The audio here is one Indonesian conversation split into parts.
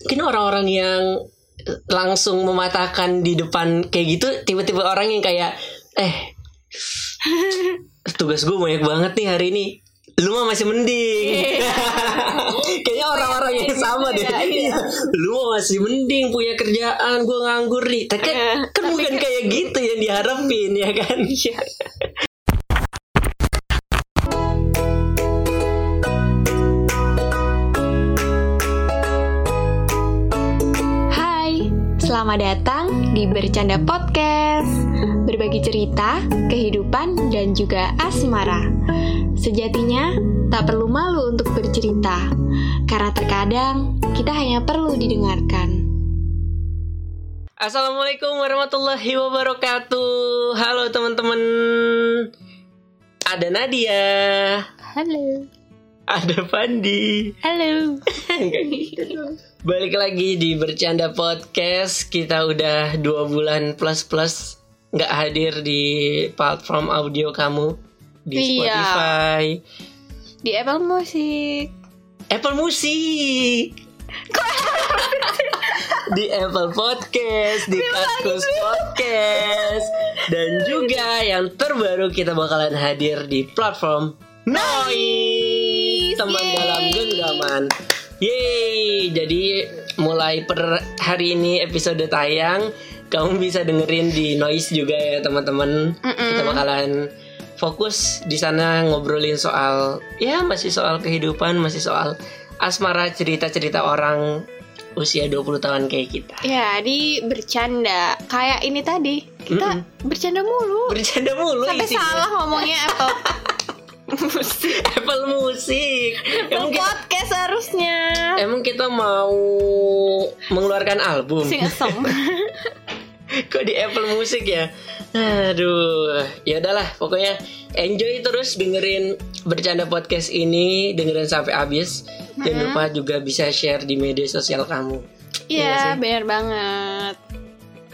mungkin orang-orang yang langsung mematahkan di depan kayak gitu tiba-tiba orang yang kayak eh tugas gue banyak banget nih hari ini. Lu mah masih mending. Kayaknya orang-orang yang sama deh. Iya, iya. lu mah masih mending punya kerjaan gue nganggur nih. Tapi kan, Iya, kan bukan kayak gitu yang diharapin ya kan selamat datang di Bercanda Podcast. Berbagi cerita, kehidupan, dan juga asmara. Sejatinya, tak perlu malu untuk bercerita Karena terkadang, kita hanya perlu didengarkan. Assalamualaikum warahmatullahi wabarakatuh. Halo teman-teman. Ada Nadia. Halo Ada Pandi Halo. Gitu. Balik lagi di Bercanda Podcast. Kita udah dua bulan plus-plus nggak hadir di platform audio kamu. Di Iya. Spotify. Di Apple Music. Apple Music. Di Apple Podcast, di Kaskus Podcast, dan juga yang terbaru kita bakalan hadir di platform Noise, teman Yeay. dalam genggaman. Yeay, jadi mulai per hari ini episode tayang, kamu bisa dengerin di Noise juga ya teman-teman. Kita bakalan fokus di sana ngobrolin soal ya masih soal kehidupan, masih soal asmara cerita-cerita orang usia 20 tahun kayak kita. Ya, di bercanda Kayak ini tadi Kita bercanda mulu Bercanda mulu Sampai isinya. salah ngomongnya Apple Apple Music. Emang kita, podcast harusnya emang kita mau mengeluarkan album. sing a song Kok di Apple Music ya? Aduh, ya udahlah, pokoknya enjoy terus dengerin bercanda podcast ini, dengerin sampai habis. Jangan lupa juga bisa share di media sosial kamu. Iya Iya bener banget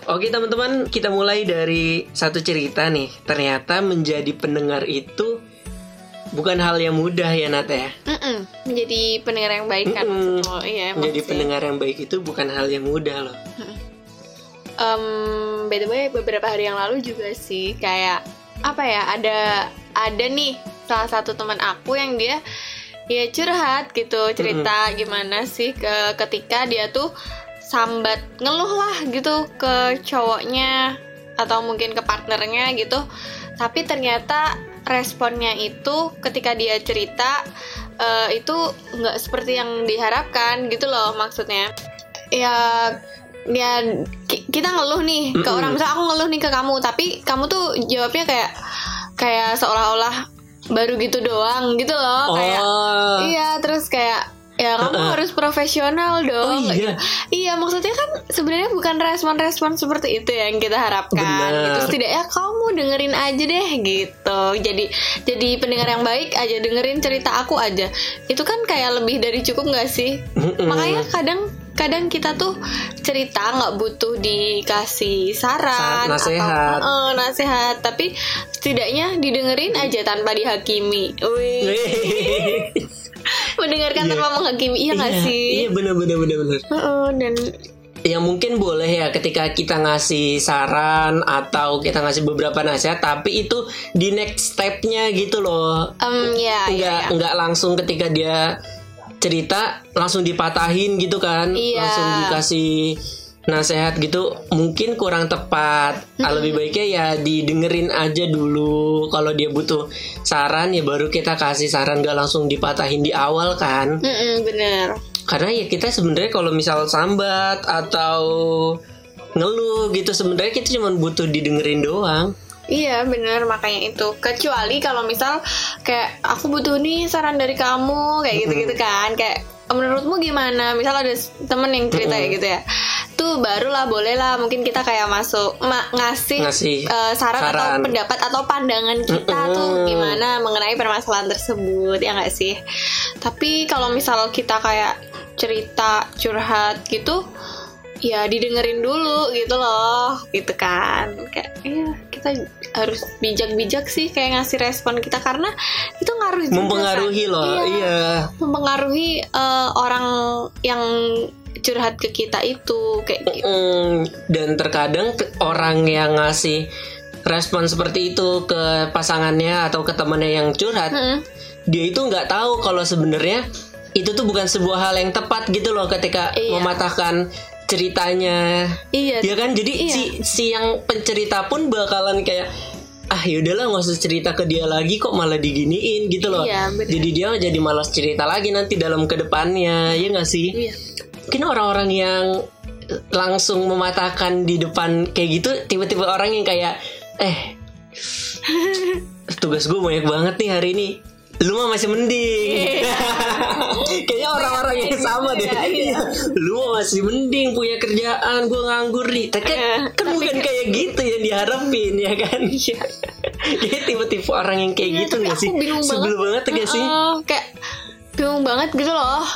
Oke teman-teman, kita mulai dari satu cerita nih. Ternyata menjadi pendengar itu bukan hal yang mudah ya Nat ya. Mm-mm. Menjadi pendengar yang baik kan Mm-mm. maksudmu. Iya emang Menjadi sih. pendengar yang baik itu bukan hal yang mudah loh. Em, by the way beberapa hari yang lalu juga sih Kayak apa ya ada ada nih salah satu teman aku yang dia ya curhat gitu cerita gimana sih ke ketika dia tuh sambat ngeluh lah gitu ke cowoknya atau mungkin ke partnernya gitu tapi ternyata responnya itu ketika dia cerita eh, itu nggak seperti yang diharapkan gitu loh maksudnya. Ya ya ki- kita ngeluh nih ke Mm-mm. orang. Misal aku ngeluh nih ke kamu tapi kamu tuh jawabnya kayak kayak seolah-olah baru gitu doang gitu loh. Kayak oh, Iya, terus kayak ya kamu Uh-uh. harus profesional dong. Oh, iya? Iya, maksudnya kan sebenarnya bukan respon-respon seperti itu yang kita harapkan. Benar. Gitu. Setidaknya kamu dengerin aja deh gitu. Jadi jadi pendengar yang baik aja dengerin cerita aku aja. Itu kan kayak lebih dari cukup nggak sih? Mm-mm. Makanya kadang kadang kita tuh cerita nggak butuh dikasih saran Sa- nasehat. atau Eh, nasehat tapi setidaknya didengerin aja tanpa dihakimi. Wih. mendengarkan Iya. tanpa menghakimi iya nggak Iya, sih Iya bener bener bener bener. Heeh, dan yang mungkin boleh ya ketika kita ngasih saran atau kita ngasih beberapa nasihat tapi itu di next stepnya gitu loh em ya ya, nggak ya. nggak langsung ketika dia cerita langsung dipatahin gitu kan Iya. langsung dikasih nasihat gitu mungkin kurang tepat. Ah, lebih baiknya ya didengerin aja dulu. Kalau dia butuh saran ya baru kita kasih saran gak langsung dipatahin di awal kan. Mm-mm, bener. Karena ya kita sebenarnya kalau misal sambat atau ngeluh gitu sebenarnya kita cuma butuh didengerin doang. Iya bener makanya itu. Kecuali kalau misal kayak aku butuh nih saran dari kamu kayak gitu gitu kan. Kayak menurutmu gimana? Misal ada temen yang cerita kayak gitu ya tuh barulah boleh lah mungkin kita kayak masuk ma- ngasih, Ngasih eh, saran, atau saran. pendapat atau pandangan kita tuh Mm-mm. gimana mengenai permasalahan tersebut ya nggak sih tapi kalau misal kita kayak cerita curhat gitu ya didengerin dulu gitu loh gitu kan kayak iya kita harus bijak-bijak sih kayak ngasih respon kita karena itu ngaruh juga mempengaruhi San. loh iya, iya mempengaruhi eh, orang yang curhat ke kita itu kayak gitu. Mm, dan terkadang orang yang ngasih respon seperti itu ke pasangannya atau ke temannya yang curhat, Mm-mm. dia itu nggak tahu kalau sebenarnya itu tuh bukan sebuah hal yang tepat gitu loh ketika Iya. mematahkan ceritanya. Iya. Ya kan, jadi Iya. si si yang pencerita pun bakalan kayak ah yaudahlah nggak usah cerita ke dia lagi kok malah diginiin gitu loh. Iya, bener. jadi dia jadi malas cerita lagi nanti dalam ke depannya, ya nggak sih? Iya. Mungkin orang-orang yang langsung mematahkan di depan kayak gitu tiba-tiba orang yang kayak eh tugas gue banyak banget nih hari ini. Lu mah masih mending. Kayaknya orang-orang yang sama deh. Iya, iya. lu mah masih mending punya kerjaan gue nganggur nih. Tapi kan, Iya, kan bukan kayak gitu yang diharapin ya kan? Kayak tipe-tipe orang yang kayak Iya, gitu tapi gak aku sih? bingung sebel banget. gak sih? Heeh, kayak bingung banget gitu loh.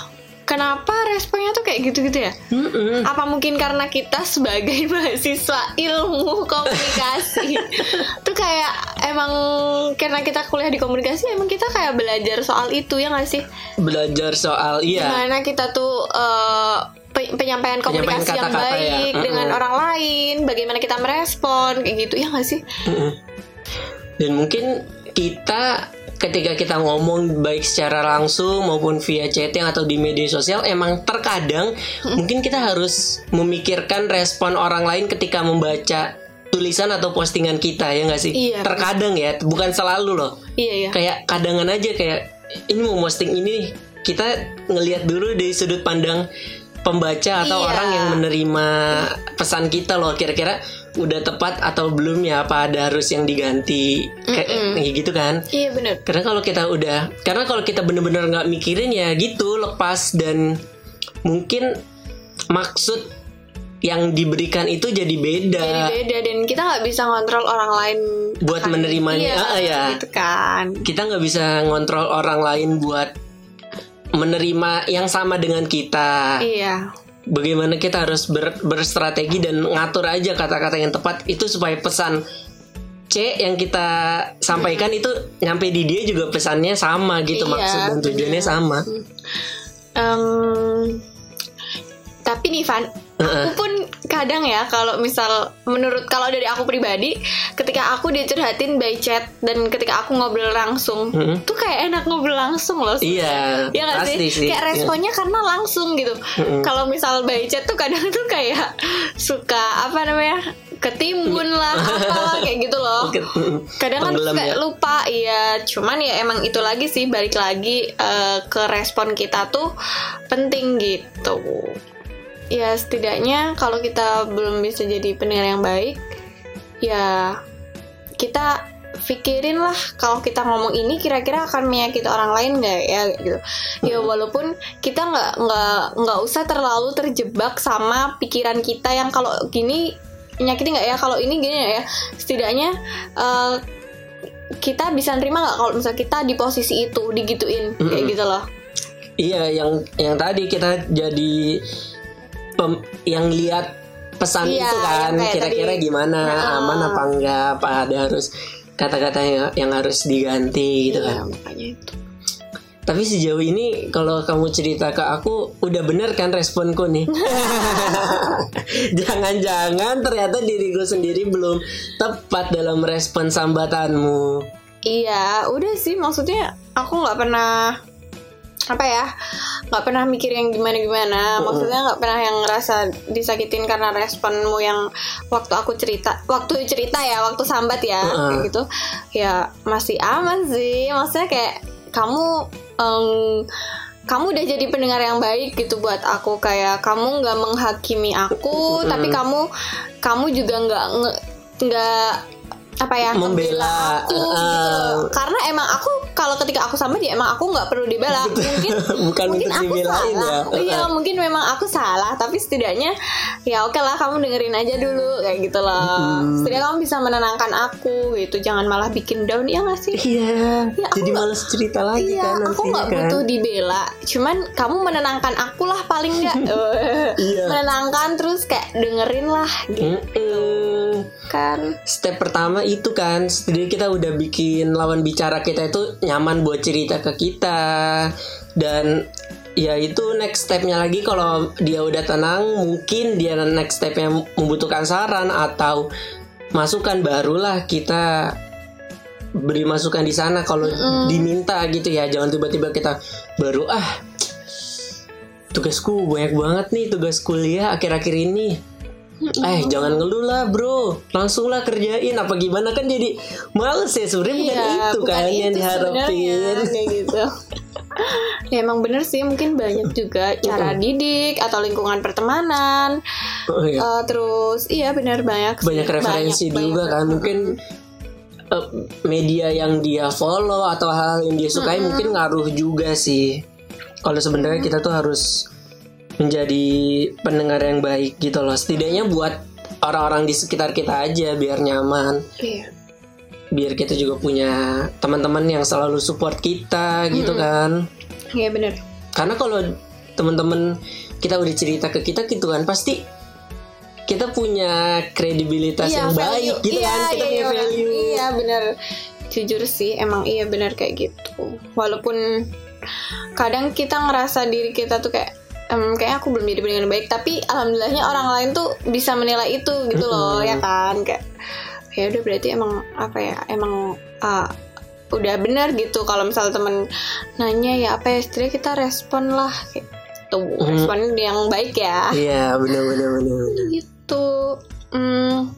Kenapa responnya tuh kayak gitu-gitu ya? Mm-mm. Apa mungkin karena kita sebagai mahasiswa ilmu komunikasi tuh kayak emang karena kita kuliah di komunikasi emang kita kayak belajar soal itu ya nggak sih? belajar soal iya Gimana kita tuh pe- penyampaian komunikasi yang kata-kata ya. baik dengan Mm-mm. orang lain, bagaimana kita merespon kayak gitu ya nggak sih? Mm-mm. Dan mungkin kita ketika kita ngomong baik secara langsung maupun via chatting atau di media sosial emang terkadang mungkin kita harus memikirkan respon orang lain ketika membaca tulisan atau postingan kita ya nggak sih? Iya. Terkadang ya, bukan selalu loh. Iya ya. Kayak kadangan aja kayak ini mau posting ini kita ngelihat dulu dari sudut pandang pembaca atau Iya. orang yang menerima pesan kita loh kira-kira udah tepat atau belum ya apa ada harus yang diganti? Kayak kayak gitu kan? Iya bener. karena kalau kita udah karena kalau kita bener-bener nggak mikirin ya gitu lepas dan mungkin maksud yang diberikan itu jadi beda. Jadi beda dan kita nggak bisa ngontrol orang lain Buat menerimanya, iya, ah, ya. gitu kan. Kita nggak bisa ngontrol orang lain buat menerima yang sama dengan kita. Iya bagaimana kita harus ber- berstrategi dan ngatur aja kata-kata yang tepat itu supaya pesan C yang kita sampaikan itu nyampe di dia juga pesannya sama gitu Iya, maksud dan tujuannya sama. Em, tapi nih Van aku pun kadang ya kalau misal menurut kalau dari aku pribadi ketika aku dicurhatin by chat dan ketika aku ngobrol langsung Mm-mm. tuh kayak enak ngobrol langsung loh iya Ya gak pasti sih? sih Kayak responnya karena langsung gitu. Mm-mm. Kalau misal by chat tuh kadang tuh kayak suka apa namanya? ketimbun lah apa kayak gitu loh. Kadang kan suka ya. lupa iya, cuman ya emang itu lagi sih balik lagi eh, ke respon kita tuh penting gitu. Ya setidaknya kalau kita belum bisa jadi pendengar yang baik, ya kita pikirin lah kalau kita ngomong ini kira-kira akan menyakiti orang lain nggak ya gitu. Ya walaupun kita nggak nggak nggak usah terlalu terjebak sama pikiran kita yang kalau gini menyakiti nggak ya kalau ini gini ya. Setidaknya eh, kita bisa nerima nggak kalau misalnya kita di posisi itu digituin kayak Mm-mm. gitu loh. Iya, yang yang tadi kita jadi pem- yang lihat pesan Iya, itu kan kira-kira tadi. gimana, Nah. aman apa enggak, apa ada harus kata-kata yang, yang harus diganti gitu Iya, kan. makanya itu Tapi sejauh ini kalau kamu cerita ke aku udah bener kan responku nih. Jangan-jangan ternyata diriku sendiri belum tepat dalam respon sambatanmu. Iya, udah sih maksudnya aku nggak pernah apa ya nggak pernah mikir yang gimana gimana maksudnya nggak pernah yang ngerasa disakitin karena responmu yang waktu aku cerita waktu cerita ya waktu sambat ya Heeh. kayak gitu. Ya masih aman sih. Maksudnya kayak kamu em, kamu udah jadi pendengar yang baik gitu buat aku. Kayak kamu nggak menghakimi aku tapi kamu kamu juga nggak nggak apa ya Membela, aku gitu eh. loh. karena emang aku kalau ketika aku sama dia emang aku nggak perlu dibela mungkin Bukan mungkin aku dibelain salah ya. iya mungkin memang aku salah tapi setidaknya ya oke lah kamu dengerin aja dulu kayak gitu loh setidaknya kamu bisa menenangkan aku gitu jangan malah bikin down ya nggak sih Iya, Ya, jadi males cerita lagi Iya, kan aku nggak kan. butuh dibela. Cuman kamu menenangkan aku lah paling nggak. Eh, Iya. Menenangkan terus kayak dengerin lah gitu. Kan. Step pertama itu kan, jadi kita udah bikin lawan bicara kita itu nyaman buat cerita ke kita. Dan ya itu next stepnya lagi kalau dia udah tenang mungkin dia next stepnya membutuhkan saran atau masukan barulah kita beri masukan di sana kalau diminta gitu ya. Jangan tiba-tiba kita baru ah tugasku banyak banget nih tugas kuliah akhir-akhir ini Eh jangan ngeluh lah bro. Langsung lah kerjain. Apa gimana? Kan jadi Males ya sebenarnya bukan Iya, itu bukan kan itu Yang diharapin. kayak gitu. Ya emang bener sih mungkin banyak juga cara didik atau lingkungan pertemanan. Oh, iya. Eh, terus iya benar banyak sih. banyak referensi Banyak, juga banyak. kan mungkin eh, media yang dia follow atau hal yang dia sukai mungkin ngaruh juga sih. Kalau sebenarnya kita tuh harus menjadi pendengar yang baik gitu loh. Setidaknya buat orang-orang di sekitar kita aja biar nyaman. Iya. Biar kita juga punya teman-teman yang selalu support kita gitu kan. Iya benar karena kalau teman-teman kita udah cerita ke kita gitu kan pasti kita punya kredibilitas yang baik gitu iya, kan kita iya, punya iya, value. Iya benar jujur sih emang iya benar kayak gitu. Walaupun kadang kita ngerasa diri kita tuh kayak em, kayaknya aku belum jadi dengan baik tapi alhamdulillahnya orang lain tuh bisa menilai itu gitu loh ya kan? Kayak ya udah berarti emang apa ya emang ah, udah benar gitu kalau misal temen nanya ya apa ya istri kita respon lah kayak tuh respon yang baik ya. Iya benar benar benar benar. gitu hmm,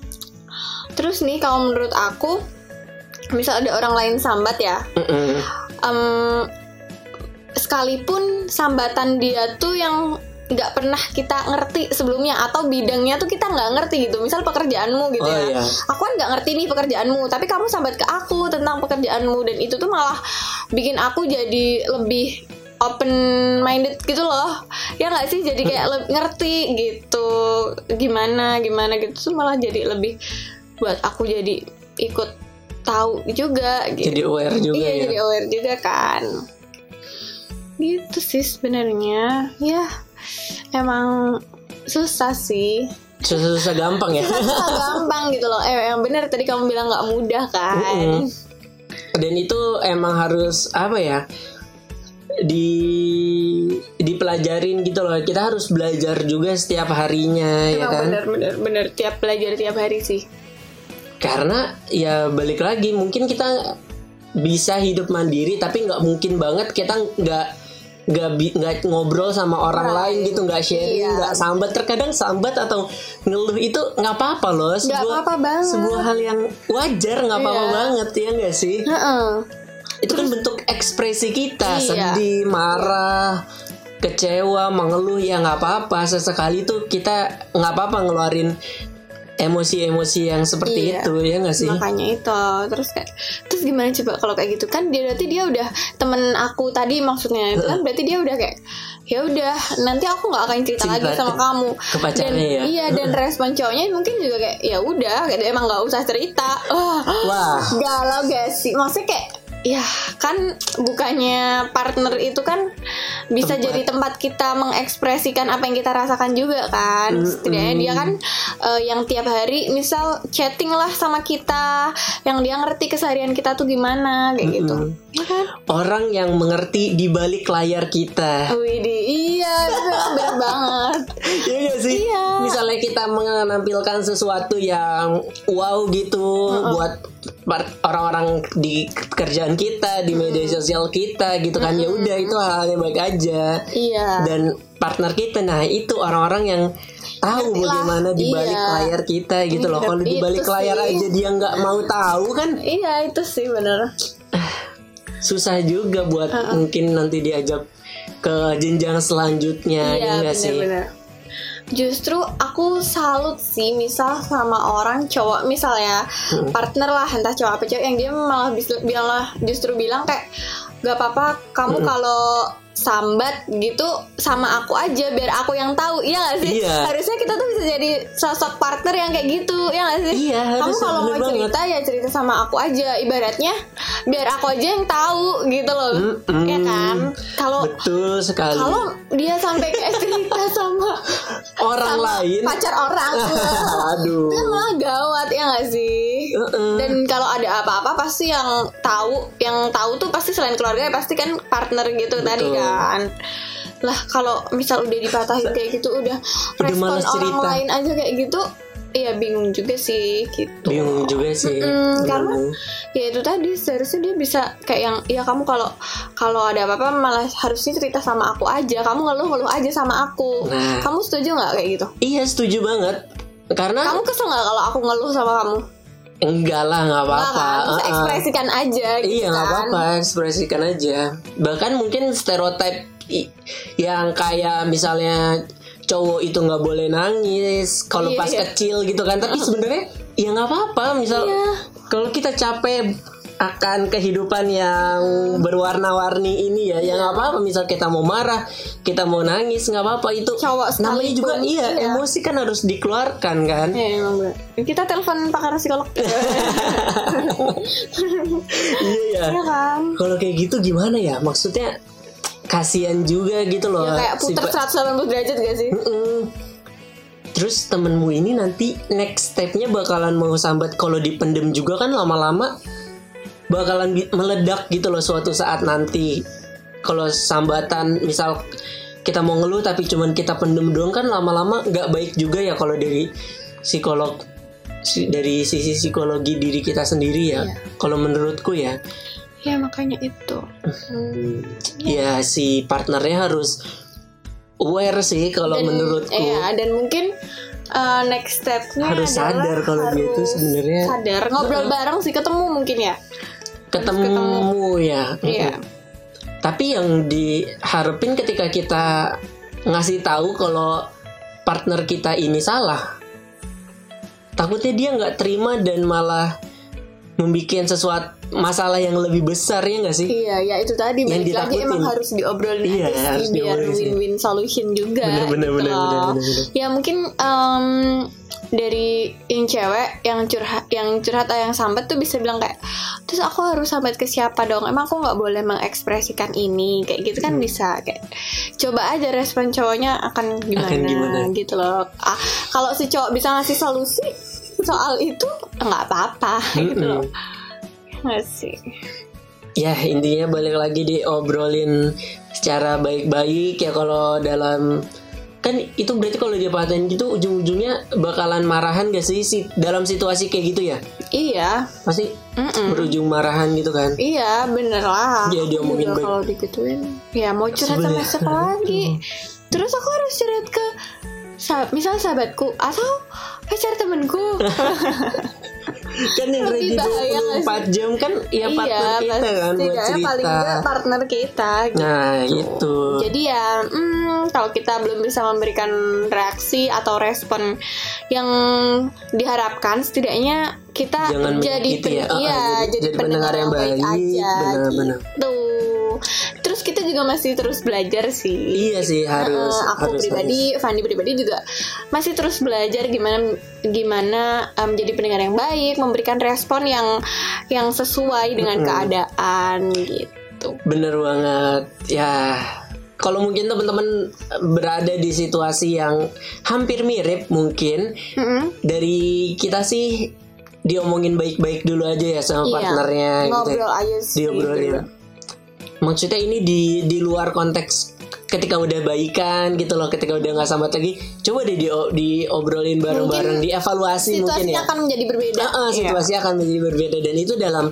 terus nih kalau menurut aku misal ada orang lain sambat ya Mm-mm. em, sekalipun sambatan dia tuh yang nggak pernah kita ngerti sebelumnya atau bidangnya tuh kita nggak ngerti gitu. Misal pekerjaanmu gitu Oh, ya. iya. aku kan nggak ngerti nih pekerjaanmu tapi kamu sambat ke aku tentang pekerjaanmu dan itu tuh malah bikin aku jadi lebih open minded gitu loh. Ya nggak sih? Jadi kayak le- ngerti gitu. Gimana gimana gitu tuh malah jadi lebih buat aku jadi ikut tahu juga gitu. Jadi aware juga iya ya. jadi aware juga kan gitu sih sebenarnya. Ya emang susah sih. Susah-susah gampang ya? Susah gampang gitu loh. Eh yang bener tadi kamu bilang nggak mudah kan? Mm-mm. dan itu emang harus apa ya di dipelajarin gitu loh. Kita harus belajar juga setiap harinya ya emang kan? bener bener bener. Tiap belajar tiap hari sih. Karena ya balik lagi mungkin kita bisa hidup mandiri tapi nggak mungkin banget kita nggak nggak nggak ngobrol sama orang Right. lain gitu nggak sharing Iya. nggak sambat terkadang sambat atau ngeluh itu nggak apa-apa loh sebuah apa-apa banget sebuah hal yang wajar nggak apa-apa Iya. banget ya nggak sih Heeh. itu kan bentuk ekspresi kita Iya. sedih marah kecewa mengeluh ya nggak apa-apa sesekali tuh kita nggak apa-apa ngeluarin emosi-emosi yang seperti Iya. itu ya nggak sih? Makanya itu. Terus kayak terus gimana coba kalau kayak gitu? Kan dia berarti dia udah temen aku tadi maksudnya itu kan berarti dia udah kayak ya udah nanti aku nggak akan cerita, Cerita lagi sama ke- kamu. dan ya? iya dan respon cowoknya mungkin juga kayak ya udah kayak emang nggak usah cerita. Wah Wah. galau gak sih? Maksudnya kayak ya kan bukannya partner itu kan bisa Tempat. jadi tempat kita mengekspresikan apa yang kita rasakan juga kan. Setidaknya dia kan eh, yang tiap hari misal chatting lah sama kita yang dia ngerti keseharian kita tuh gimana kayak gitu. Ya kan? Orang yang mengerti di balik layar kita. Widih, iya bener banget. Iya gak sih? Iya. Misalnya kita menampilkan sesuatu yang wow gitu buat par- orang-orang di kerjaan kita, di media sosial kita gitu kan. Ya udah itu hal yang baik aja. iya Dan partner kita nah itu orang-orang yang tahu Ngerti bagaimana di balik Iya. layar kita gitu loh. Kalau di balik layar sih. aja dia nggak mau tahu kan iya itu sih bener susah juga buat mungkin nanti diajak ke jenjang selanjutnya ya Iya nggak sih? Justru aku salut sih misal sama orang cowok misalnya partner lah entah cowok apa cewek yang dia malah bisa bilang lah justru bilang kayak gak apa-apa kamu kalau sambat gitu sama aku aja biar aku yang tahu. Iya gak sih? Iya. harusnya kita tuh bisa jadi sosok partner yang kayak gitu ya gak sih? Iya, kamu kalau mau banget. cerita ya cerita sama aku aja. Ibaratnya biar aku aja yang tahu gitu loh. Mm-mm. ya kan? Kalau Betul sekali. kalau dia sampai kayak cerita sama orang sama lain. pacar orang aduh. Itu malah gawat ya dan kalau ada apa-apa pasti yang tahu yang tahu tuh pasti selain keluarga pasti kan partner gitu tadi kan. Lah kalau misal udah dipatahin kayak gitu udah, Udah respon orang lain aja kayak gitu Iya bingung juga sih gitu. Bingung juga sih. Mm-mm, karena ya itu tadi seharusnya dia bisa kayak yang ya kamu kalau kalau ada apa-apa malah harusnya cerita sama aku aja kamu ngeluh-ngeluh aja sama aku. Nah. kamu setuju nggak kayak gitu? Iya setuju banget. Karena kamu kesel nggak kalau aku ngeluh sama kamu enggak lah nggak apa-apa Uh-uh. ekspresikan aja gitu Iya nggak kan. apa-apa ekspresikan aja bahkan mungkin stereotip yang kayak misalnya cowok itu nggak boleh nangis kalau Iya, pas iya. kecil gitu kan tapi sebenarnya ya nggak apa-apa misal Iya. kalau kita capek akan kehidupan yang berwarna-warni ini ya. Yang nggak apa-apa. Misal kita mau marah kita mau nangis nggak apa-apa. Itu Cowok namanya juga iya, iya. emosi kan harus dikeluarkan kan? Iya, emang kita telepon pakar psikolog. Iya ya kan? Kalau kayak gitu gimana ya? Maksudnya kasihan juga gitu loh. Ya kayak si puter pa- 180 derajat gak sih? Mm-mm. terus temenmu ini nanti next stepnya bakalan mau sambat kalau dipendem juga kan lama-lama bakalan meledak gitu loh suatu saat nanti. Kalau sambatan misal kita mau ngeluh tapi cuman kita pendem doang kan lama-lama nggak baik juga ya kalau dari psikolog si- dari sisi psikologi diri kita sendiri ya Iya. kalau menurutku ya. Ya makanya itu. Hmm. ya si partnernya harus aware sih kalau Dan- menurutku. Iya, dan mungkin uh, next stepnya Harus sadar kalau dia harus sebenarnya- sadar. Ngobrol bareng sih ketemu mungkin ya ketemu, ya. Iya. tapi yang diharapin ketika kita ngasih tahu kalau partner kita ini salah takutnya dia nggak terima dan malah membuat sesuatu masalah yang lebih besar ya nggak sih? Iya, ya itu tadi Yang balik lagi emang harus diobrolin Iya, aja harus sih. biar win-win solution juga. Bener, bener, gitu bener, bener, bener, bener. Ya mungkin em, dari yang cewek yang curhat yang curhat atau yang sambat tuh bisa bilang kayak terus aku harus sambat ke siapa dong? Emang aku nggak boleh mengekspresikan ini? Kayak gitu kan bisa kayak coba aja respon cowoknya akan gimana, Akan gimana? gitu loh. Ah, kalau si cowok bisa ngasih solusi soal itu nggak apa-apa gitu Mm-mm. loh nggak sih? Ya intinya balik lagi diobrolin secara baik-baik ya kalau dalam kan itu berarti kalau dia paten gitu ujung-ujungnya bakalan marahan gak sih si- dalam situasi kayak gitu ya? Iya. Pasti Mm-mm. berujung marahan gitu kan? Iya bener lah. Iya, Aku diomongin baik. Kalau digituin Ya mau curhat sama siapa lagi? Terus aku harus curhat ke sa- Misal sahabatku Atau pacar temenku kan yang ready bahaya nggak 24 jam kan ya partner kita pasti kan buat setidaknya paling cerita enggak partner kita gitu. nah itu Jadi ya hmm, Kalau kita belum bisa memberikan reaksi Atau respon Yang diharapkan Setidaknya kita Jangan jadi gitu ya. Ah, iya, jadi- jadi pendengar yang baik. aja Benar-benar. gitu. Terus kita juga masih terus belajar sih iya sih harus Eh, aku harus, pribadi, Fandi pribadi juga masih terus belajar gimana gimana em, menjadi pendengar yang baik, memberikan respon yang yang sesuai dengan keadaan gitu. harus. bener banget ya kalau mungkin teman-teman berada di situasi yang hampir mirip mungkin Mm-mm. dari kita sih diomongin baik-baik dulu aja ya sama Iya. partnernya gitu ya. Ngobrol aja sih. diobrolin. Maksudnya ini di di luar konteks ketika udah baikan gitu loh ketika udah nggak sambat lagi coba deh di diobrolin bareng-bareng dievaluasi mungkin Situasinya ya akan menjadi berbeda. Ah, Iya. situasi akan menjadi berbeda dan itu dalam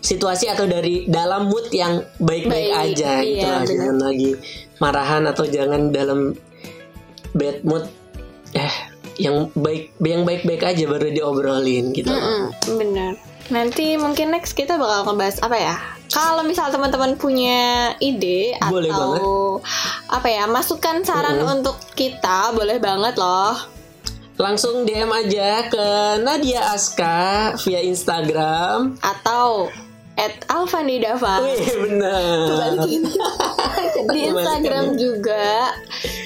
situasi atau dari dalam mood yang baik-baik Baik, aja gitu iya, lah benar. jangan lagi marahan atau jangan dalam bad mood eh yang baik yang baik-baik aja baru diobrolin gitu Mm-mm, bener. Nanti mungkin next kita bakal ngebahas apa ya? Kalau misal teman-teman punya ide Boleh atau apa ya masukan saran untuk kita boleh banget loh. langsung DM aja ke Nadia Aska via Instagram. Atau at Alfanidava. Wih balikin di Instagram juga.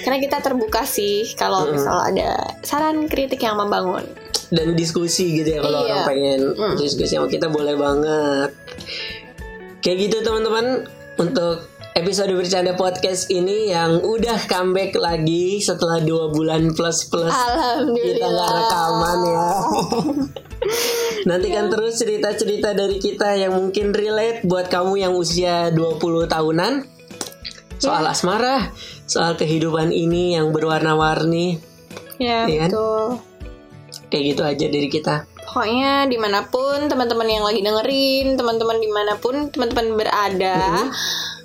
Karena kita terbuka sih kalau misal ada saran kritik yang membangun. Dan diskusi gitu ya kalau Iya. orang pengen Mm. diskusi sama kita boleh banget kayak gitu teman-teman untuk episode bercanda podcast ini yang udah comeback lagi setelah dua bulan plus plus kita nggak rekaman ya nantikan terus cerita-cerita dari kita yang mungkin relate buat kamu yang usia 20 tahunan soal asmara, soal kehidupan ini yang berwarna-warni. Ya, kan? betul. Kayak gitu aja dari kita. Pokoknya di mana pun teman-teman yang lagi dengerin, teman-teman di mana pun teman-teman berada,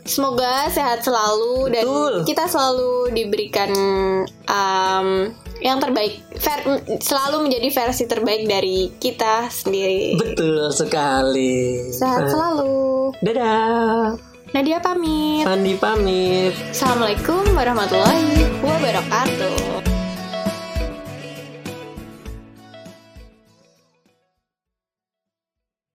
semoga sehat selalu dan Betul. kita selalu diberikan um, yang terbaik, ver- selalu menjadi versi terbaik dari kita sendiri. Betul sekali. Sehat selalu. Dadah. Nadia pamit. Fandi pamit. Assalamualaikum warahmatullahi wabarakatuh.